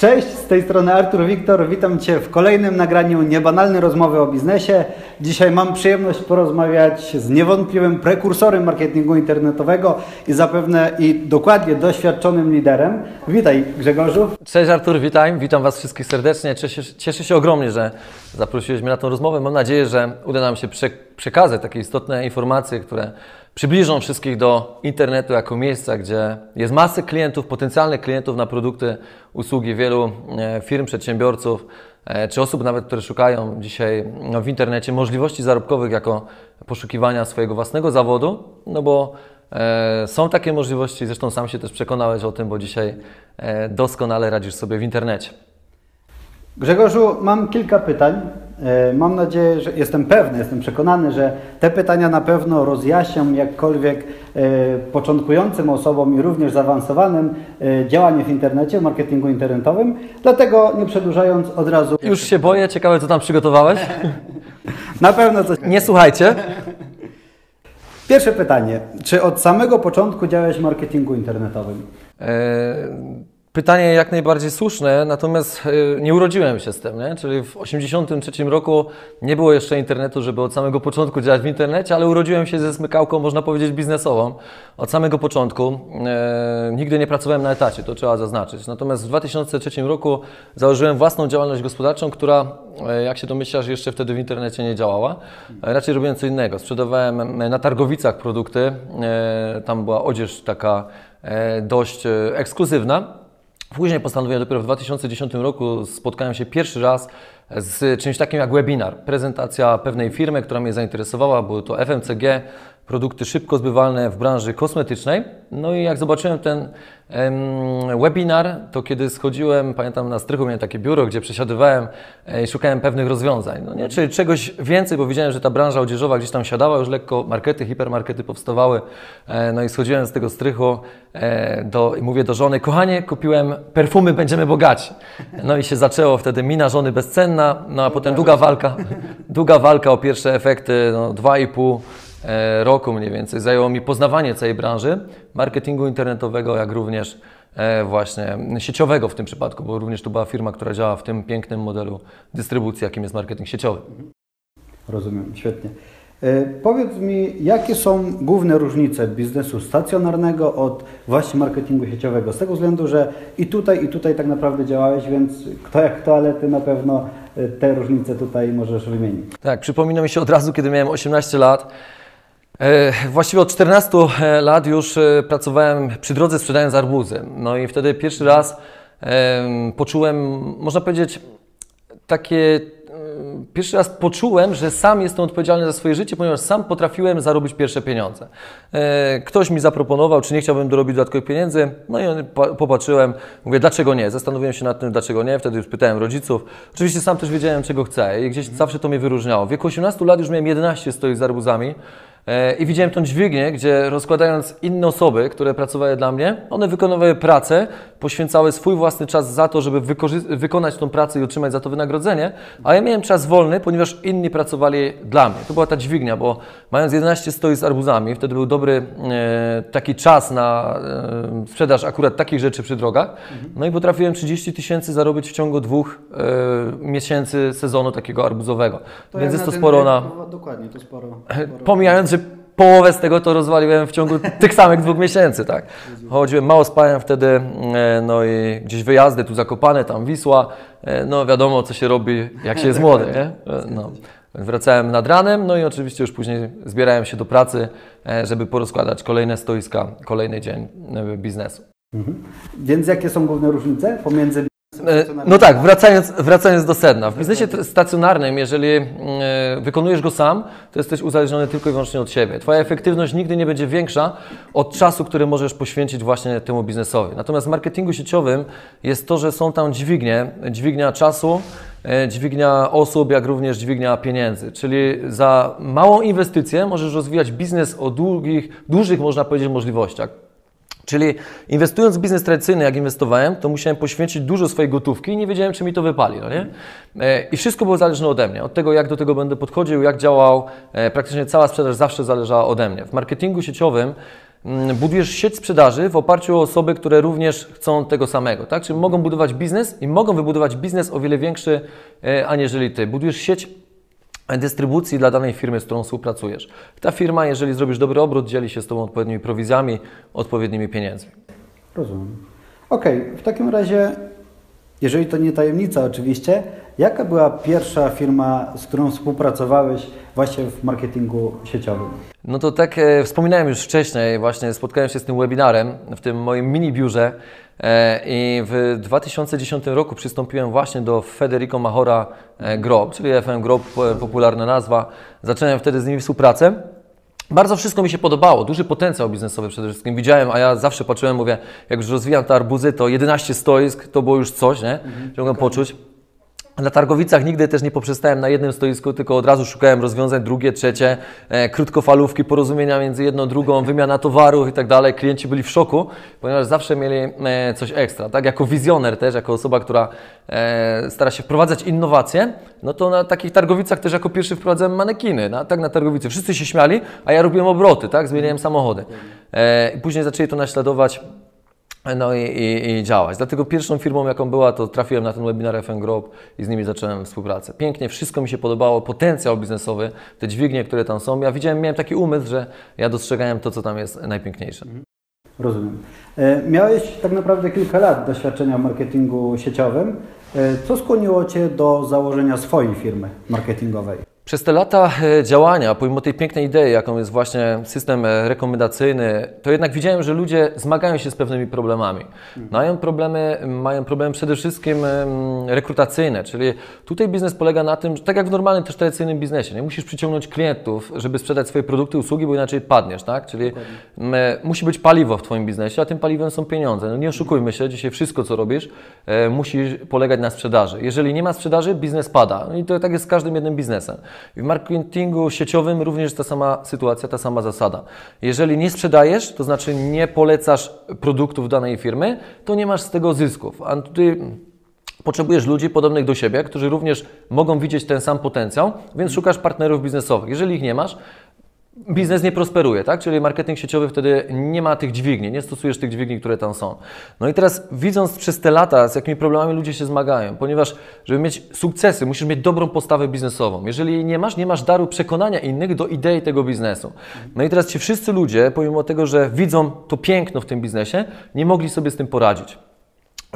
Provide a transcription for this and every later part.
Cześć, z tej strony Artur Wiktor. Witam Cię w kolejnym nagraniu Niebanalne Rozmowy o Biznesie. Dzisiaj mam przyjemność porozmawiać z niewątpliwym prekursorem marketingu internetowego i zapewne i dokładnie doświadczonym liderem. Witaj Grzegorzu. Cześć Artur, witaj. Witam Was wszystkich serdecznie. Cieszę, cieszę się ogromnie, że zaprosiłeś mnie na tę rozmowę. Mam nadzieję, że uda nam się przekazać takie istotne informacje, które przybliżą wszystkich do internetu jako miejsca, gdzie jest masę klientów, potencjalnych klientów na produkty, usługi wielu e, firm, przedsiębiorców, e, czy osób nawet, które szukają dzisiaj no, w internecie możliwości zarobkowych jako poszukiwania swojego własnego zawodu, no bo e, są takie możliwości, zresztą sam się też przekonałeś o tym, bo dzisiaj doskonale radzisz sobie w internecie. Grzegorzu, mam kilka pytań. E, mam nadzieję, że jestem pewny, jestem przekonany, że te pytania na pewno rozjaśnią jakkolwiek e, początkującym osobom i również zaawansowanym e, działanie w internecie, w marketingu internetowym. Dlatego nie przedłużając od razu. Już się boję, ciekawe co tam przygotowałeś. na pewno coś. Nie słuchajcie. Pierwsze pytanie. Czy od samego początku działałeś w marketingu internetowym? Pytanie jak najbardziej słuszne, natomiast e, nie urodziłem się z tym, nie? czyli w 1983 roku nie było jeszcze internetu, żeby od samego początku działać w internecie, ale urodziłem się ze smykałką, można powiedzieć, biznesową. Od samego początku e, nigdy nie pracowałem na etacie, to trzeba zaznaczyć. Natomiast w 2003 roku założyłem własną działalność gospodarczą, która, e, jak się domyślasz, jeszcze wtedy w internecie nie działała. E, raczej robiłem co innego. Sprzedawałem na targowicach produkty, e, tam była odzież taka e, dość ekskluzywna. Później postanowiłem dopiero w 2010 roku spotkałem się pierwszy raz z czymś takim jak webinar. Prezentacja pewnej firmy, która mnie zainteresowała, było to FMCG, produkty szybko zbywalne w branży kosmetycznej. No i jak zobaczyłem ten webinar, to kiedy schodziłem, pamiętam na strychu miałem takie biuro, gdzie przesiadywałem e, i szukałem pewnych rozwiązań. No nie, czyli czegoś więcej, bo widziałem, że ta branża odzieżowa gdzieś tam siadała, już lekko markety, hipermarkety powstawały. E, no i schodziłem z tego strychu e, do, i mówię do żony, kochanie, kupiłem perfumy, będziemy bogaci. No i się zaczęło wtedy mina żony bezcenna, no a potem długa walka, długa walka o pierwsze efekty, no, dwa i pół E, roku mniej więcej. Zajęło mi poznawanie całej branży marketingu internetowego, jak również e, właśnie sieciowego w tym przypadku, bo również to była firma, która działa w tym pięknym modelu dystrybucji, jakim jest marketing sieciowy. Rozumiem, świetnie. E, powiedz mi, jakie są główne różnice biznesu stacjonarnego od właśnie marketingu sieciowego? Z tego względu, że i tutaj, i tutaj tak naprawdę działałeś, więc kto jak kto, ale Ty na pewno te różnice tutaj możesz wymienić. Tak, przypomina mi się od razu, kiedy miałem 18 lat, E, właściwie od 14 e, lat już e, pracowałem przy drodze sprzedając arbuzy. No i wtedy pierwszy raz poczułem, można powiedzieć, takie. Pierwszy raz poczułem, że sam jestem odpowiedzialny za swoje życie, ponieważ sam potrafiłem zarobić pierwsze pieniądze. Ktoś mi zaproponował, czy nie chciałbym dorobić dodatkowych pieniędzy, no i popatrzyłem, mówię, dlaczego nie? Zastanowiłem się nad tym, dlaczego nie. Wtedy już pytałem rodziców. Oczywiście sam też wiedziałem, czego chcę i gdzieś zawsze to mnie wyróżniało. W wieku 18 lat już miałem 11 stoi z arbuzami. E, I widziałem tą dźwignię, gdzie rozkładając inne osoby, które pracowały dla mnie, one wykonywały pracę, poświęcały swój własny czas za to, żeby wykonać tą pracę i otrzymać za to wynagrodzenie, a ja miałem czas wolny, ponieważ inni pracowali dla mnie. To była ta dźwignia, bo mając 11 stoi z arbuzami, wtedy był dobry e, taki czas na e, sprzedaż akurat takich rzeczy przy drogach, no i potrafiłem 30 tysięcy zarobić w ciągu dwóch e, miesięcy sezonu takiego arbuzowego. To Więc jest to sporo na... Dokładnie, to sporo. sporo. Pomijając, połowę z tego to rozwaliłem w ciągu tych samych dwóch miesięcy, tak. Chodziłem, mało spałem wtedy, e, no i gdzieś wyjazdy, tu Zakopane, tam Wisła, e, no wiadomo, co się robi, jak się jest młody, nie? E, no. Wracałem nad ranem, no i oczywiście już później zbierałem się do pracy, żeby porozkładać kolejne stoiska, kolejny dzień biznesu. Mhm. Więc jakie są główne różnice pomiędzy no tak, wracając, wracając do sedna. W biznesie stacjonarnym, jeżeli e, wykonujesz go sam, to jesteś uzależniony tylko i wyłącznie od siebie. Twoja efektywność nigdy nie będzie większa od czasu, który możesz poświęcić właśnie temu biznesowi. Natomiast w marketingu sieciowym jest to, że są tam dźwignie, dźwignia czasu, e, dźwignia osób, jak również dźwignia pieniędzy. Czyli za małą inwestycję możesz rozwijać biznes o długich, dużych, można powiedzieć, możliwościach. Czyli inwestując w biznes tradycyjny, jak inwestowałem, to musiałem poświęcić dużo swojej gotówki i nie wiedziałem, czy mi to wypali. No nie? E, I wszystko było zależne ode mnie, od tego, jak do tego będę podchodził, jak działał. E, praktycznie cała sprzedaż zawsze zależała ode mnie. W marketingu sieciowym mm, budujesz sieć sprzedaży w oparciu o osoby, które również chcą tego samego, tak? Czyli mogą budować biznes i mogą wybudować biznes o wiele większy e, aniżeli ty. Budujesz sieć dystrybucji dla danej firmy, z którą współpracujesz. Ta firma, jeżeli zrobisz dobry obrót, dzieli się z Tobą odpowiednimi prowizjami, odpowiednimi pieniędzmi. Rozumiem. Okej, w takim razie, jeżeli to nie tajemnica oczywiście, jaka była pierwsza firma, z którą współpracowałeś właśnie w marketingu sieciowym? No to tak e, wspominałem już wcześniej, właśnie spotkałem się z tym webinarem w tym moim mini biurze e, i w 2010 roku przystąpiłem właśnie do Federico Mahora e, Group, czyli FM Group, po- popularna nazwa. Zacząłem wtedy z nimi współpracę. Bardzo wszystko mi się podobało, duży potencjał biznesowy przede wszystkim widziałem, a ja zawsze patrzyłem, mówię, jak już rozwijam te arbuzy, to 11 stoisk to było już coś, nie? Że mogłem poczuć. Na targowicach nigdy też nie poprzestałem na jednym stoisku, tylko od razu szukałem rozwiązań drugie, trzecie, e, krótkofalówki, porozumienia między jedną, drugą, wymiana towarów i tak dalej. Klienci byli w szoku, ponieważ zawsze mieli e, coś ekstra. Tak? Jako wizjoner też, jako osoba, która e, stara się wprowadzać innowacje, no to na takich targowicach też jako pierwszy wprowadzałem manekiny. Na, tak na targowicy. Wszyscy się śmiali, a ja robiłem obroty, tak? zmieniałem samochody. E, później zaczęli to naśladować no i, i, i działać. Dlatego pierwszą firmą, jaką była, to trafiłem na ten webinar FM Group i z nimi zacząłem współpracę. Pięknie, wszystko mi się podobało, potencjał biznesowy, te dźwignie, które tam są. Ja widziałem, miałem taki umysł, że ja dostrzegałem to, co tam jest najpiękniejsze. Rozumiem. E, Miałeś tak naprawdę kilka lat doświadczenia w marketingu sieciowym. E, Co skłoniło Cię do założenia swojej firmy marketingowej? Przez te lata e, działania, pomimo tej pięknej idei, jaką jest właśnie system e, rekomendacyjny, to jednak widziałem, że ludzie zmagają się z pewnymi problemami. Mają problemy, mają problemy przede wszystkim rekrutacyjne, czyli tutaj biznes polega na tym, że tak jak w normalnym też tradycyjnym biznesie, nie musisz przyciągnąć klientów, żeby sprzedać swoje produkty, usługi, bo inaczej padniesz, tak? Czyli musi być paliwo w Twoim biznesie, a tym paliwem są pieniądze. No nie oszukujmy się, dzisiaj wszystko, co robisz, e, musi polegać na sprzedaży. Jeżeli nie ma sprzedaży, biznes pada. No i to tak jest z każdym jednym biznesem. W marketingu sieciowym również ta sama sytuacja, ta sama zasada. Jeżeli nie sprzedajesz, to znaczy nie polecasz produktów danej firmy, to nie masz z tego zysków. A tutaj Potrzebujesz ludzi podobnych do siebie, którzy również mogą widzieć ten sam potencjał, więc szukasz partnerów biznesowych. Jeżeli ich nie masz, biznes nie prosperuje, tak? Czyli marketing sieciowy wtedy nie ma tych dźwigni, nie stosujesz tych dźwigni, które tam są. No i teraz widząc przez te lata, z jakimi problemami ludzie się zmagają, ponieważ żeby mieć sukcesy, musisz mieć dobrą postawę biznesową. Jeżeli nie masz, nie masz daru przekonania innych do idei tego biznesu. No i teraz ci wszyscy ludzie, pomimo tego, że widzą to piękno w tym biznesie, nie mogli sobie z tym poradzić.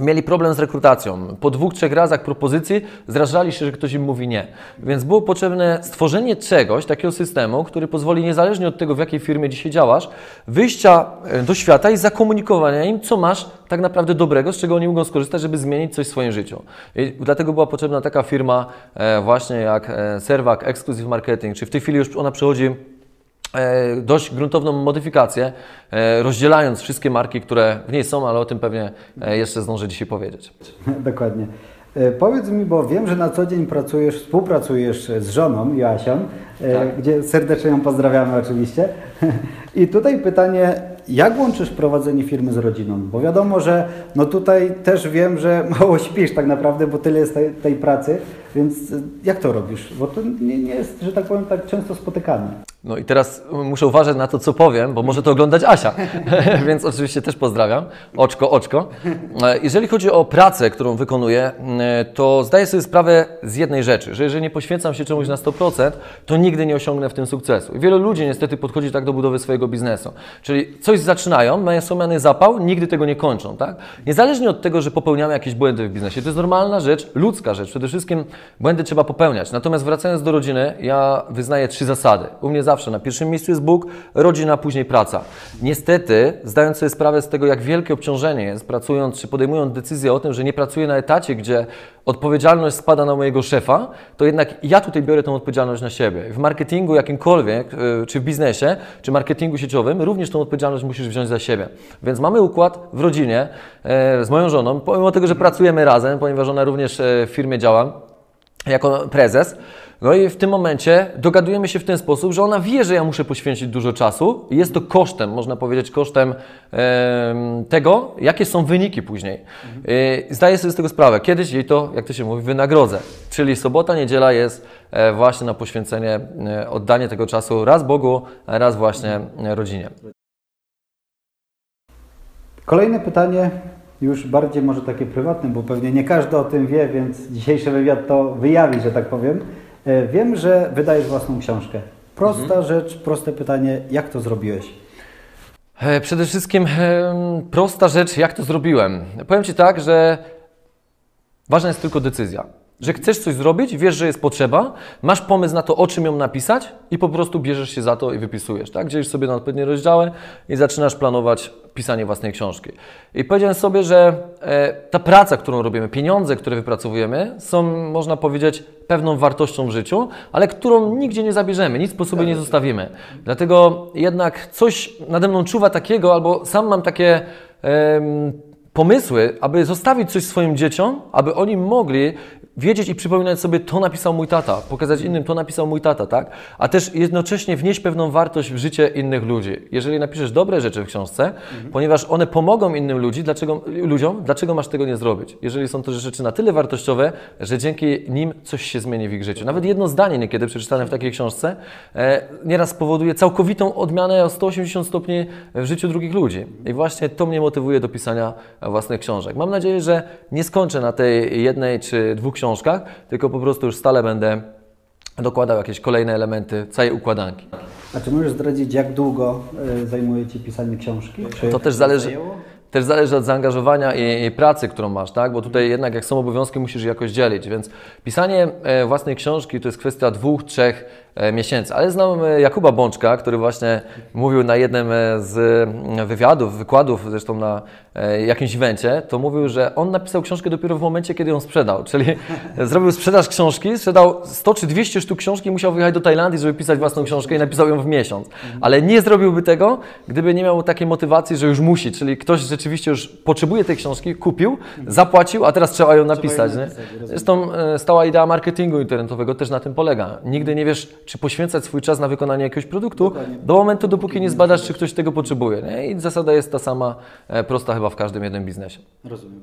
Mieli problem z rekrutacją. Po dwóch, trzech razach propozycji zrażali się, że ktoś im mówi nie. Więc było potrzebne stworzenie czegoś, takiego systemu, który pozwoli niezależnie od tego, w jakiej firmie dzisiaj działasz, wyjścia e, do świata i zakomunikowania im, co masz tak naprawdę dobrego, z czego oni mogą skorzystać, żeby zmienić coś w swoim życiu. I dlatego była potrzebna taka firma e, właśnie jak e, Serwak Exclusive Marketing, czy w tej chwili już ona przechodzi dość gruntowną modyfikację, e, rozdzielając wszystkie marki, które w niej są, ale o tym pewnie e, jeszcze zdążę dzisiaj powiedzieć. Dokładnie. E, Powiedz mi, bo wiem, że na co dzień pracujesz, współpracujesz z żoną Joasią, e, Tak. gdzie serdecznie ją pozdrawiamy oczywiście. I tutaj pytanie, jak łączysz prowadzenie firmy z rodziną? Bo wiadomo, że no tutaj też wiem, że mało śpisz tak naprawdę, bo tyle jest tej, tej pracy, więc e, jak to robisz? Bo to nie, nie jest, że tak powiem, tak często spotykane. No i teraz muszę uważać na to, co powiem, bo może to oglądać Asia, więc oczywiście też pozdrawiam, oczko, oczko. E, Jeżeli chodzi o pracę, którą wykonuję, e, to zdaję sobie sprawę z jednej rzeczy, że jeżeli nie poświęcam się czemuś na 100%, to nigdy nie osiągnę w tym sukcesu. I wielu ludzi niestety podchodzi tak do budowy swojego biznesu. Czyli coś zaczynają, mają słomiany zapał, nigdy tego nie kończą, tak? Niezależnie od tego, że popełniamy jakieś błędy w biznesie. To jest normalna rzecz, ludzka rzecz. Przede wszystkim błędy trzeba popełniać. Natomiast wracając do rodziny, ja wyznaję trzy zasady. U mnie zawsze na pierwszym miejscu jest Bóg, rodzina, później praca. Niestety, zdając sobie sprawę z tego, jak wielkie obciążenie jest, pracując czy podejmując decyzję o tym, że nie pracuję na etacie, gdzie odpowiedzialność spada na mojego szefa, to jednak ja tutaj biorę tę odpowiedzialność na siebie. W marketingu jakimkolwiek, y, czy w biznesie, czy marketingu sieciowym, również tą odpowiedzialność musisz wziąć za siebie. Więc mamy układ w rodzinie e, z moją żoną, pomimo tego, że pracujemy razem, ponieważ ona również e, w firmie działa jako prezes. No i w tym momencie dogadujemy się w ten sposób, że ona wie, że ja muszę poświęcić dużo czasu. i Jest to kosztem, można powiedzieć, kosztem em, tego, jakie są wyniki później. Y, Zdaję sobie z tego sprawę. Kiedyś jej to, jak to się mówi, wynagrodzę. Czyli sobota, niedziela jest e, właśnie na poświęcenie, e, oddanie tego czasu raz Bogu, raz właśnie e, rodzinie. Kolejne pytanie, już bardziej może takie prywatne, bo pewnie nie każdy o tym wie, więc dzisiejszy wywiad to wyjawi, że tak powiem. E, Wiem, że wydajesz własną książkę. Prosta Mhm. rzecz, proste pytanie, jak to zrobiłeś? E, Przede wszystkim em, prosta rzecz, jak to zrobiłem. Powiem Ci tak, że ważna jest tylko decyzja. Że chcesz coś zrobić, wiesz, że jest potrzeba, masz pomysł na to, o czym ją napisać i po prostu bierzesz się za to i wypisujesz, tak? Dzielisz sobie na odpowiednie rozdziały i zaczynasz planować pisanie własnej książki. I powiedziałem sobie, że e, ta praca, którą robimy, pieniądze, które wypracowujemy, są, można powiedzieć, pewną wartością w życiu, ale którą nigdzie nie zabierzemy, nic po sobie nie zostawimy. Dlatego jednak coś nade mną czuwa takiego, albo sam mam takie pomysły, aby zostawić coś swoim dzieciom, aby oni mogli wiedzieć i przypominać sobie, to napisał mój tata, pokazać innym, to napisał mój tata, tak? A też jednocześnie wnieść pewną wartość w życie innych ludzi. Jeżeli napiszesz dobre rzeczy w książce, ponieważ one pomogą innym ludzi, dlaczego, ludziom, dlaczego masz tego nie zrobić? Jeżeli są to rzeczy na tyle wartościowe, że dzięki nim coś się zmieni w ich życiu. Nawet jedno zdanie niekiedy przeczytane w takiej książce e, nieraz spowoduje całkowitą odmianę o 180 stopni w życiu drugich ludzi. I właśnie to mnie motywuje do pisania własnych książek. Mam nadzieję, że nie skończę na tej jednej czy dwóch książkach, tylko po prostu już stale będę dokładał jakieś kolejne elementy całej układanki. A czy możesz zdradzić, jak długo e, zajmuje Ci pisanie książki? Czy To też zależy, zajęło? też zależy od zaangażowania i, i pracy, którą masz, tak? Bo tutaj jednak jak są obowiązki, musisz je jakoś dzielić, więc pisanie e, własnej książki to jest kwestia dwóch, trzech e, miesięcy. Ale znam Jakuba Bączka, który właśnie mówił na jednym z mm, wywiadów, wykładów, zresztą na jakimś evencie, to mówił, że on napisał książkę dopiero w momencie, kiedy ją sprzedał, czyli zrobił sprzedaż książki, sprzedał 100 czy 200 sztuk książki i musiał wyjechać do Tajlandii, żeby pisać własną książkę i napisał ją w miesiąc. Ale nie zrobiłby tego, gdyby nie miał takiej motywacji, że już musi, czyli ktoś rzeczywiście już potrzebuje tej książki, kupił, zapłacił, a teraz trzeba ją napisać. Nie? napisać, rozumiem. Zresztą e, stała idea marketingu internetowego też na tym polega. Nigdy nie wiesz, czy poświęcać swój czas na wykonanie jakiegoś produktu do momentu, dopóki nie zbadasz, czy ktoś tego potrzebuje. Nie? I zasada jest ta sama, e, prosta chyba w każdym jednym biznesie. Rozumiem.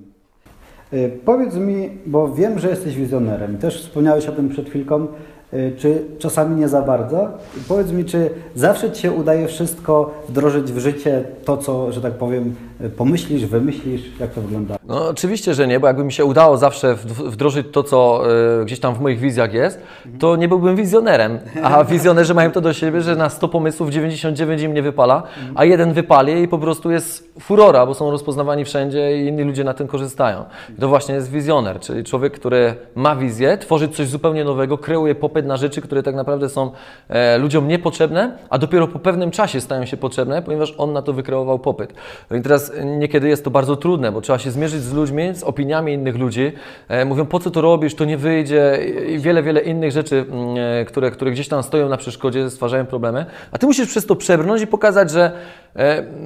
Y, Powiedz mi, bo wiem, że jesteś wizjonerem. Też wspomniałeś o tym przed chwilką. Y, Czy czasami nie za bardzo? Powiedz mi, czy zawsze Ci się udaje wszystko wdrożyć w życie, to co, że tak powiem, y, pomyślisz, wymyślisz? Jak to wygląda? No oczywiście, że nie, bo jakby mi się udało zawsze wd- wdrożyć to, co e, gdzieś tam w moich wizjach jest, to nie byłbym wizjonerem. A wizjonerzy mają to do siebie, że na 100 pomysłów 99 im nie wypala, a jeden wypali i po prostu jest furora, bo są rozpoznawani wszędzie i inni ludzie na tym korzystają. I to właśnie jest wizjoner, czyli człowiek, który ma wizję, tworzy coś zupełnie nowego, kreuje popyt na rzeczy, które tak naprawdę są e, ludziom niepotrzebne, a dopiero po pewnym czasie stają się potrzebne, ponieważ on na to wykreował popyt. No i teraz e, niekiedy jest to bardzo trudne, bo trzeba się zmierzyć z ludźmi, z opiniami innych ludzi. E, mówią, po co to robisz, to nie wyjdzie i wiele, wiele innych rzeczy, mm, e, które, które gdzieś tam stoją na przeszkodzie, stwarzają problemy. A ty musisz przez to przebrnąć i pokazać, że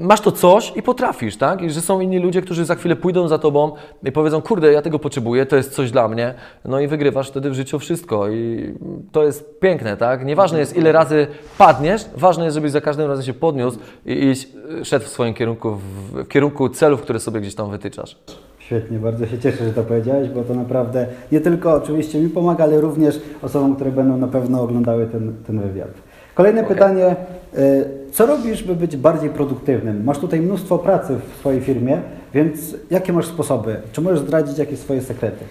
masz to coś i potrafisz, tak? I że są inni ludzie, którzy za chwilę pójdą za tobą i powiedzą, kurde, ja tego potrzebuję, to jest coś dla mnie. No i wygrywasz wtedy w życiu wszystko i to jest piękne, tak? Nieważne jest, ile razy padniesz, ważne jest, żebyś za każdym razem się podniósł i, i szedł w swoim kierunku, w, w kierunku celów, które sobie gdzieś tam wytyczasz. Świetnie, bardzo się cieszę, że to powiedziałeś, bo to naprawdę nie tylko oczywiście mi pomaga, ale również osobom, które będą na pewno oglądały ten, ten wywiad. Kolejne Okej. pytanie. y, Co robisz, by być bardziej produktywnym? Masz tutaj mnóstwo pracy w swojej firmie, więc jakie masz sposoby? Czy możesz zdradzić jakieś swoje sekrety?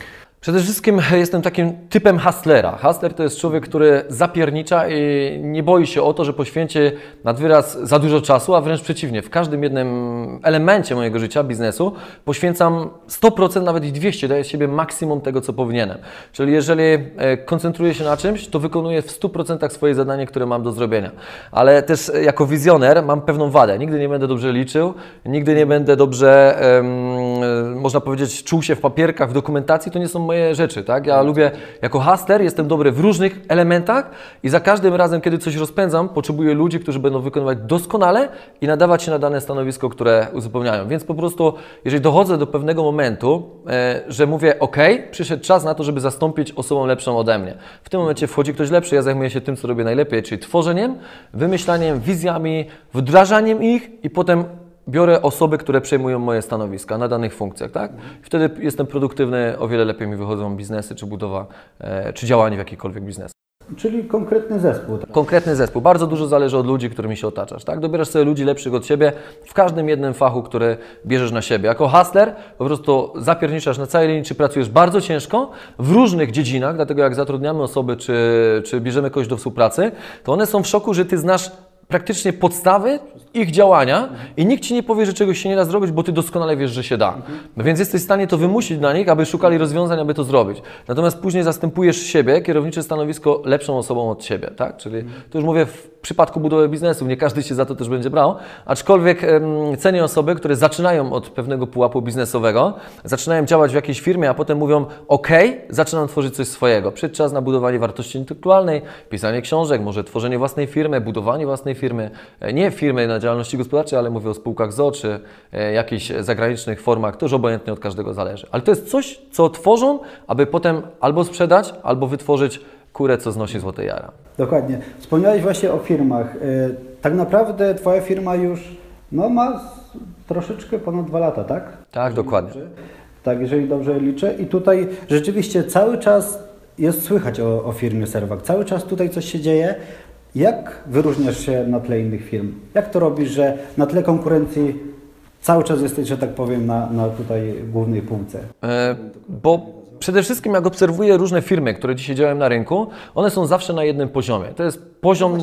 Przede wszystkim jestem takim typem hustlera. Hustler to jest człowiek, który zapiernicza i nie boi się o to, że poświęci nad wyraz za dużo czasu, a wręcz przeciwnie. W każdym jednym elemencie mojego życia, biznesu, poświęcam 100%, nawet i 200, daję z siebie maksimum tego, co powinienem. Czyli jeżeli e, koncentruję się na czymś, to wykonuję w 100% swoje zadanie, które mam do zrobienia. Ale też e, jako wizjoner mam pewną wadę. Nigdy nie będę dobrze liczył, nigdy nie będę dobrze, e, można powiedzieć, czuł się w papierkach, w dokumentacji. To nie są moje rzeczy, tak? Ja lubię, jako hustler jestem dobry w różnych elementach i za każdym razem, kiedy coś rozpędzam, potrzebuję ludzi, którzy będą wykonywać doskonale i nadawać się na dane stanowisko, które uzupełniają. Więc po prostu, jeżeli dochodzę do pewnego momentu, e, że mówię, OK, przyszedł czas na to, żeby zastąpić osobą lepszą ode mnie. W tym momencie wchodzi ktoś lepszy, ja zajmuję się tym, co robię najlepiej, czyli tworzeniem, wymyślaniem, wizjami, wdrażaniem ich i potem biorę osoby, które przejmują moje stanowiska na danych funkcjach, tak? I wtedy jestem produktywny, o wiele lepiej mi wychodzą biznesy, czy budowa, e, czy działanie w jakikolwiek biznes. Czyli konkretny zespół. tak? Konkretny zespół. Bardzo dużo zależy od ludzi, którymi się otaczasz. Tak? Dobierasz sobie ludzi lepszych od siebie w każdym jednym fachu, który bierzesz na siebie. Jako hustler po prostu zapierniczasz na całej linii, czy pracujesz bardzo ciężko w różnych dziedzinach, dlatego jak zatrudniamy osoby, czy, czy bierzemy kogoś do współpracy, to one są w szoku, że ty znasz praktycznie podstawy ich działania i nikt ci nie powie, że czegoś się nie da zrobić, bo ty doskonale wiesz, że się da. Więc jesteś w stanie to wymusić dla nich, aby szukali rozwiązań, aby to zrobić. Natomiast później zastępujesz siebie, kierownicze stanowisko, lepszą osobą od siebie, tak? Czyli to już mówię w przypadku budowy biznesu, nie każdy się za to też będzie brał, aczkolwiek em, cenię osoby, które zaczynają od pewnego pułapu biznesowego, zaczynają działać w jakiejś firmie, a potem mówią, ok, zaczynam tworzyć coś swojego. Przyszedł czas na budowanie wartości intelektualnej, pisanie książek, może tworzenie własnej firmy, budowanie własnej firmy, E, nie firmy na działalności gospodarczej, ale mówię o spółkach ZO, czy e, jakichś zagranicznych formach, to już obojętnie od każdego zależy. Ale to jest coś, co tworzą, aby potem albo sprzedać, albo wytworzyć kurę, co znosi złote jara. Dokładnie. Wspomniałeś właśnie o firmach. Y, Tak naprawdę Twoja firma już no, ma troszeczkę ponad dwa lata, tak? Tak, dokładnie. Tak, jeżeli dobrze liczę. I tutaj rzeczywiście cały czas jest słychać o, o firmie Serwak. Cały czas tutaj coś się dzieje. Jak wyróżniasz się na tle innych firm? Jak to robisz, że na tle konkurencji cały czas jesteś, że tak powiem, na, na tutaj głównej półce? E, Bo przede wszystkim jak obserwuję różne firmy, które dzisiaj działają na rynku, one są zawsze na jednym poziomie. To jest poziom,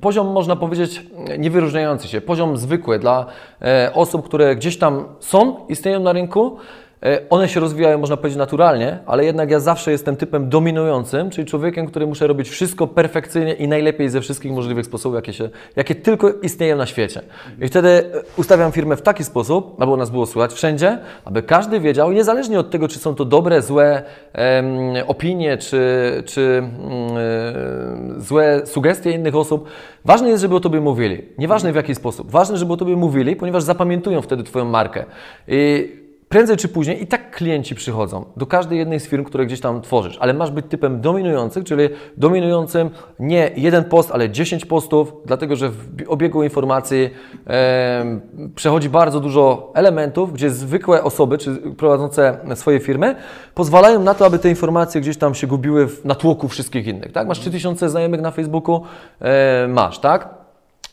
poziom można powiedzieć, niewyróżniający się, poziom zwykły dla e, osób, które gdzieś tam są, istnieją na rynku. E, One się rozwijają, można powiedzieć, naturalnie, ale jednak ja zawsze jestem typem dominującym, czyli człowiekiem, który muszę robić wszystko perfekcyjnie i najlepiej ze wszystkich możliwych sposobów, jakie, się, jakie tylko istnieją na świecie. I wtedy e, ustawiam firmę w taki sposób, aby nas było słychać wszędzie, aby każdy wiedział, niezależnie od tego, czy są to dobre, złe em, opinie, czy, czy mm, e, złe sugestie innych osób, ważne jest, żeby o Tobie mówili. Nieważne w jaki sposób. Ważne, żeby o Tobie mówili, ponieważ zapamiętują wtedy Twoją markę. I Prędzej czy później i tak klienci przychodzą do każdej jednej z firm, które gdzieś tam tworzysz, ale masz być typem dominującym, czyli dominującym nie jeden post, ale 10 postów, dlatego że w bi- obiegu informacji em, przechodzi bardzo dużo elementów, gdzie zwykłe osoby, czy prowadzące swoje firmy, pozwalają na to, aby te informacje gdzieś tam się gubiły w natłoku wszystkich innych. Tak? Masz 3000 znajomych na Facebooku, e, masz, tak?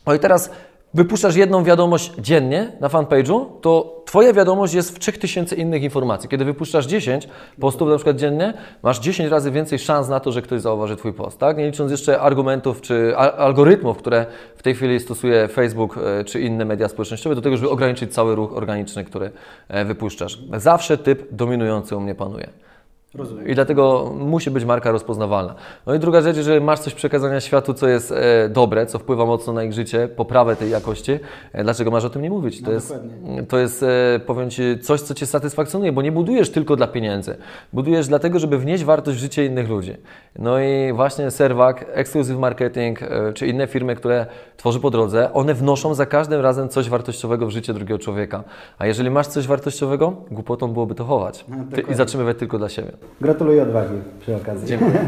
No i teraz wypuszczasz jedną wiadomość dziennie na fanpage'u, to Twoja wiadomość jest w 3000 innych informacji. Kiedy wypuszczasz 10 postów na przykład dziennie, masz 10 razy więcej szans na to, że ktoś zauważy Twój post, tak? Nie licząc jeszcze argumentów czy algorytmów, które w tej chwili stosuje Facebook e, czy inne media społecznościowe do tego, żeby ograniczyć cały ruch organiczny, który e, wypuszczasz. Zawsze typ dominujący u mnie panuje. Rozumiem. I dlatego musi być marka rozpoznawalna. No i druga rzecz, jeżeli masz coś przekazania światu, co jest e, dobre, co wpływa mocno na ich życie, poprawę tej jakości, e, dlaczego masz o tym nie mówić? To No, jest, dokładnie. to jest e, powiem Ci, coś, co Cię satysfakcjonuje, bo nie budujesz tylko dla pieniędzy. Budujesz dlatego, żeby wnieść wartość w życie innych ludzi. No i właśnie Serwak, Exclusive Marketing, e, czy inne firmy, które tworzy po drodze, one wnoszą za każdym razem coś wartościowego w życie drugiego człowieka. A jeżeli masz coś wartościowego, głupotą byłoby to chować No, i zatrzymywać tylko dla siebie. Gratuluję odwagi przy okazji. Dziękuję.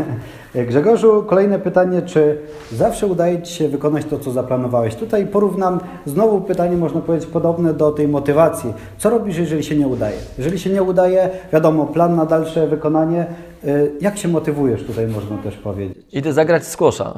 Grzegorzu, kolejne pytanie, czy zawsze udaje Ci się wykonać to, co zaplanowałeś? Tutaj porównam znowu pytanie, można powiedzieć, podobne do tej motywacji. Co robisz, jeżeli się nie udaje? Jeżeli się nie udaje, wiadomo, plan na dalsze wykonanie. Y, Jak się motywujesz, tutaj można też powiedzieć. Idę zagrać z kosza.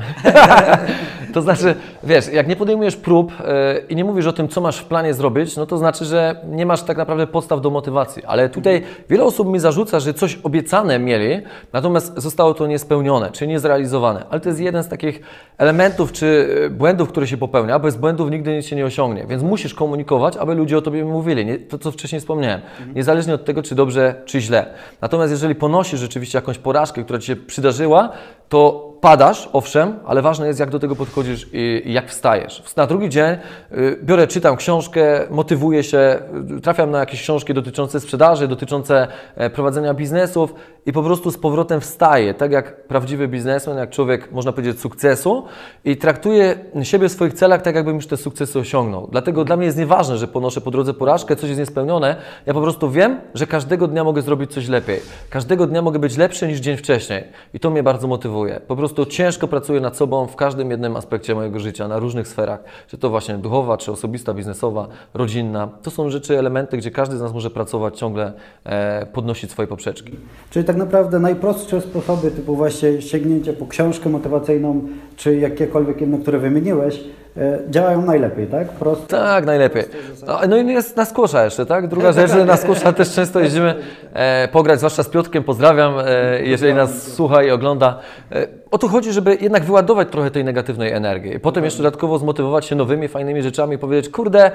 to znaczy, wiesz, jak nie podejmujesz prób yy, i nie mówisz o tym, co masz w planie zrobić, no to znaczy, że nie masz tak naprawdę podstaw do motywacji. Ale tutaj wiele osób mi zarzuca, że coś obiecane mieli, natomiast zostało to niespełnione, czy niezrealizowane. Ale to jest jeden z takich elementów czy yy, błędów, które się popełnia. Bez błędów nigdy nic się nie osiągnie. Więc musisz komunikować, aby ludzie o tobie mówili. Nie, to, co wcześniej wspomniałem. Niezależnie od tego, czy dobrze, czy źle. Natomiast jeżeli ponosisz rzeczywiście jakąś porażkę, która ci się przydarzyła, to padasz, owszem, ale ważne jest, jak do tego podchodzisz i, i jak wstajesz. Na drugi dzień y, biorę, czytam książkę, motywuję się, y, trafiam na jakieś książki dotyczące sprzedaży, dotyczące e, prowadzenia biznesów i po prostu z powrotem wstaję, tak jak prawdziwy biznesmen, jak człowiek, można powiedzieć, sukcesu i traktuję siebie w swoich celach tak, jakbym już te sukcesy osiągnął. Dlatego dla mnie jest nieważne, że ponoszę po drodze porażkę, coś jest niespełnione. Ja po prostu wiem, że każdego dnia mogę zrobić coś lepiej. Każdego dnia mogę być lepszy niż dzień wcześniej. I to mnie bardzo motywuje. Po prostu ciężko pracuję nad sobą w każdym jednym aspekcie mojego życia, na różnych sferach. Czy to właśnie duchowa, czy osobista, biznesowa, rodzinna. To są rzeczy, elementy, gdzie każdy z nas może pracować, ciągle e, podnosić swoje poprzeczki. Czyli tak naprawdę najprostsze sposoby, typu właśnie sięgnięcie po książkę motywacyjną, czy jakiekolwiek inne, które wymieniłeś, e, działają najlepiej, tak? Tak, najlepiej. No, no i jest na skosza jeszcze, tak? Druga rzecz, że na skosza też często jeździmy e, pograć, zwłaszcza z Piotrkiem, pozdrawiam, e, jeżeli nas słucha i ogląda. E, o to chodzi, żeby jednak wyładować trochę tej negatywnej energii. Potem jeszcze dodatkowo zmotywować się nowymi, fajnymi rzeczami i powiedzieć, kurde,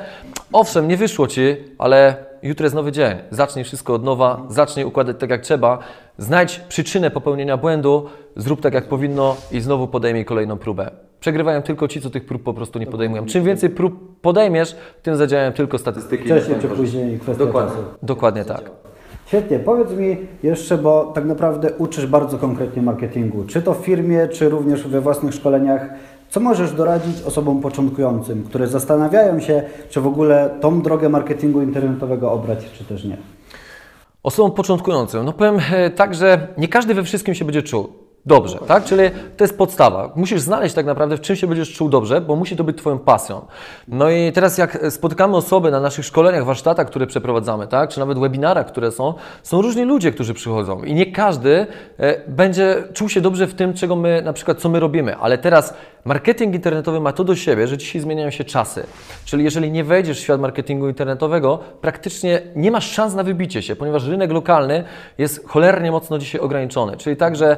owszem, nie wyszło Ci, ale jutro jest nowy dzień. Zacznij wszystko od nowa, zacznij układać tak jak trzeba, znajdź przyczynę popełnienia błędu, zrób tak jak powinno i znowu podejmij kolejną próbę. Przegrywają tylko ci, co tych prób po prostu nie podejmują. Czym więcej prób podejmiesz, tym zadziałają tylko statystyki. Wcześniej czy później kwestia Dokładnie, czasu. dokładnie tak. Świetnie, powiedz mi jeszcze, bo tak naprawdę uczysz bardzo konkretnie marketingu, czy to w firmie, czy również we własnych szkoleniach. Co możesz doradzić osobom początkującym, które zastanawiają się, czy w ogóle tą drogę marketingu internetowego obrać, czy też nie? Osobom początkującym, no powiem e, tak, że nie każdy we wszystkim się będzie czuł dobrze, tak? Czyli to jest podstawa. Musisz znaleźć tak naprawdę, w czym się będziesz czuł dobrze, bo musi to być Twoją pasją. No i teraz jak spotykamy osoby na naszych szkoleniach, warsztatach, które przeprowadzamy, tak? Czy nawet webinarach, które są, są różni ludzie, którzy przychodzą i nie każdy e, będzie czuł się dobrze w tym, czego my, na przykład, co my robimy, ale teraz marketing internetowy ma to do siebie, że dzisiaj zmieniają się czasy. Czyli jeżeli nie wejdziesz w świat marketingu internetowego, praktycznie nie masz szans na wybicie się, ponieważ rynek lokalny jest cholernie mocno dzisiaj ograniczony. Czyli tak, że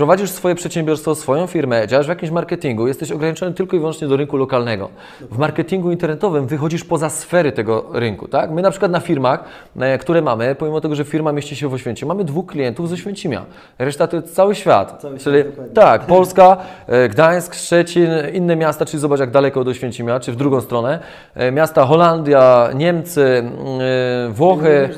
prowadzisz swoje przedsiębiorstwo, swoją firmę, działasz w jakimś marketingu, jesteś ograniczony tylko i wyłącznie do rynku lokalnego. W marketingu internetowym wychodzisz poza sfery tego rynku. Tak? My na przykład na firmach, e, które mamy, pomimo tego, że firma mieści się w Oświęcimiu, mamy dwóch klientów ze Święcimia. Reszta to jest cały świat. Cały Czyli, świat, tak, Polska, e, Gdańsk, Szczecin, inne miasta, czyli zobacz jak daleko do Święcimia, czy w drugą stronę. E, Miasta Holandia, Niemcy, Włochy.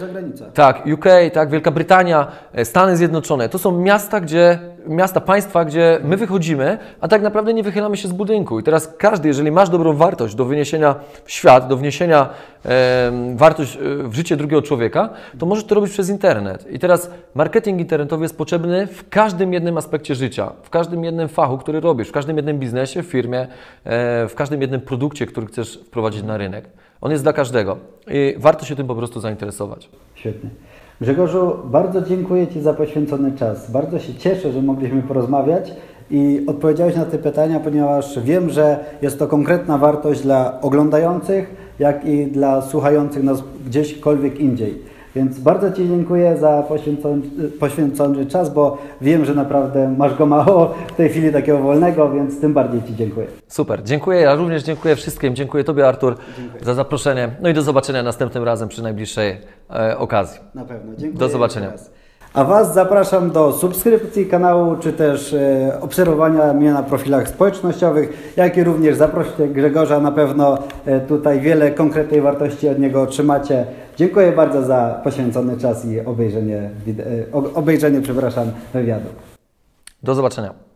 Tak, UK, tak, Wielka Brytania, Stany Zjednoczone. To są miasta, gdzie miasta, państwa, gdzie my wychodzimy, a tak naprawdę nie wychylamy się z budynku. I teraz każdy, jeżeli masz dobrą wartość do wyniesienia w świat, do wniesienia em, wartość e, w życie drugiego człowieka, to możesz to robić przez internet. I teraz marketing internetowy jest potrzebny w każdym jednym aspekcie życia, w każdym jednym fachu, który robisz, w każdym jednym biznesie, w firmie, e, w każdym jednym produkcie, który chcesz wprowadzić na rynek. On jest dla każdego i warto się tym po prostu zainteresować. Świetnie. Grzegorzu, bardzo dziękuję Ci za poświęcony czas. Bardzo się cieszę, że mogliśmy porozmawiać i odpowiedziałeś na te pytania, ponieważ wiem, że jest to konkretna wartość dla oglądających, jak i dla słuchających nas gdzieśkolwiek indziej. Więc bardzo Ci dziękuję za poświęcony, poświęcony czas, bo wiem, że naprawdę masz go mało w tej chwili takiego wolnego, więc tym bardziej Ci dziękuję. Super, dziękuję. Ja również dziękuję wszystkim. Dziękuję Tobie, Artur, za zaproszenie. No i do zobaczenia następnym razem przy najbliższej e, okazji. Na pewno. Dziękuję. Do zobaczenia. A Was zapraszam do subskrypcji kanału, czy też e, obserwowania mnie na profilach społecznościowych, jak i również zaproście Grzegorza. Na pewno e, tutaj wiele konkretnej wartości od niego otrzymacie. Dziękuję bardzo za poświęcony czas i obejrzenie, e, ob- obejrzenie przepraszam, wywiadu. Do zobaczenia.